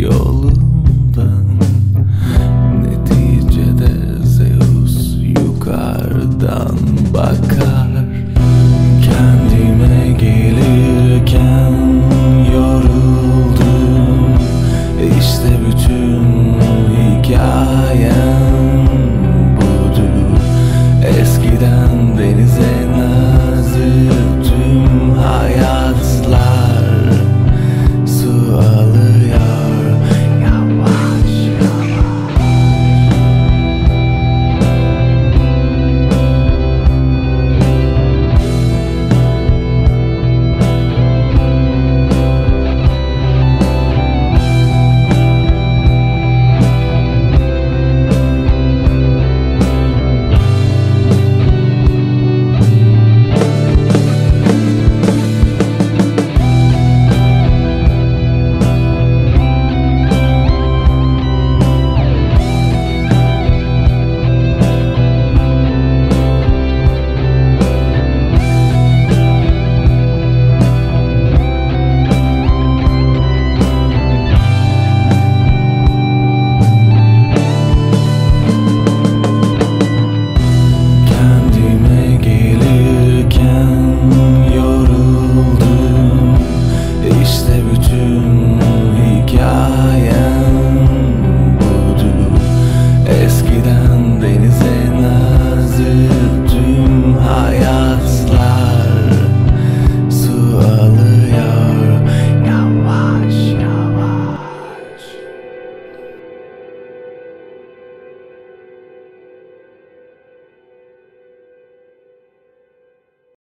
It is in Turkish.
yolundan. Neticede Zeus yukarıdan bakar. Kendime gelirken yoruldum. İşte bütün hikayem budur. Eskiden denize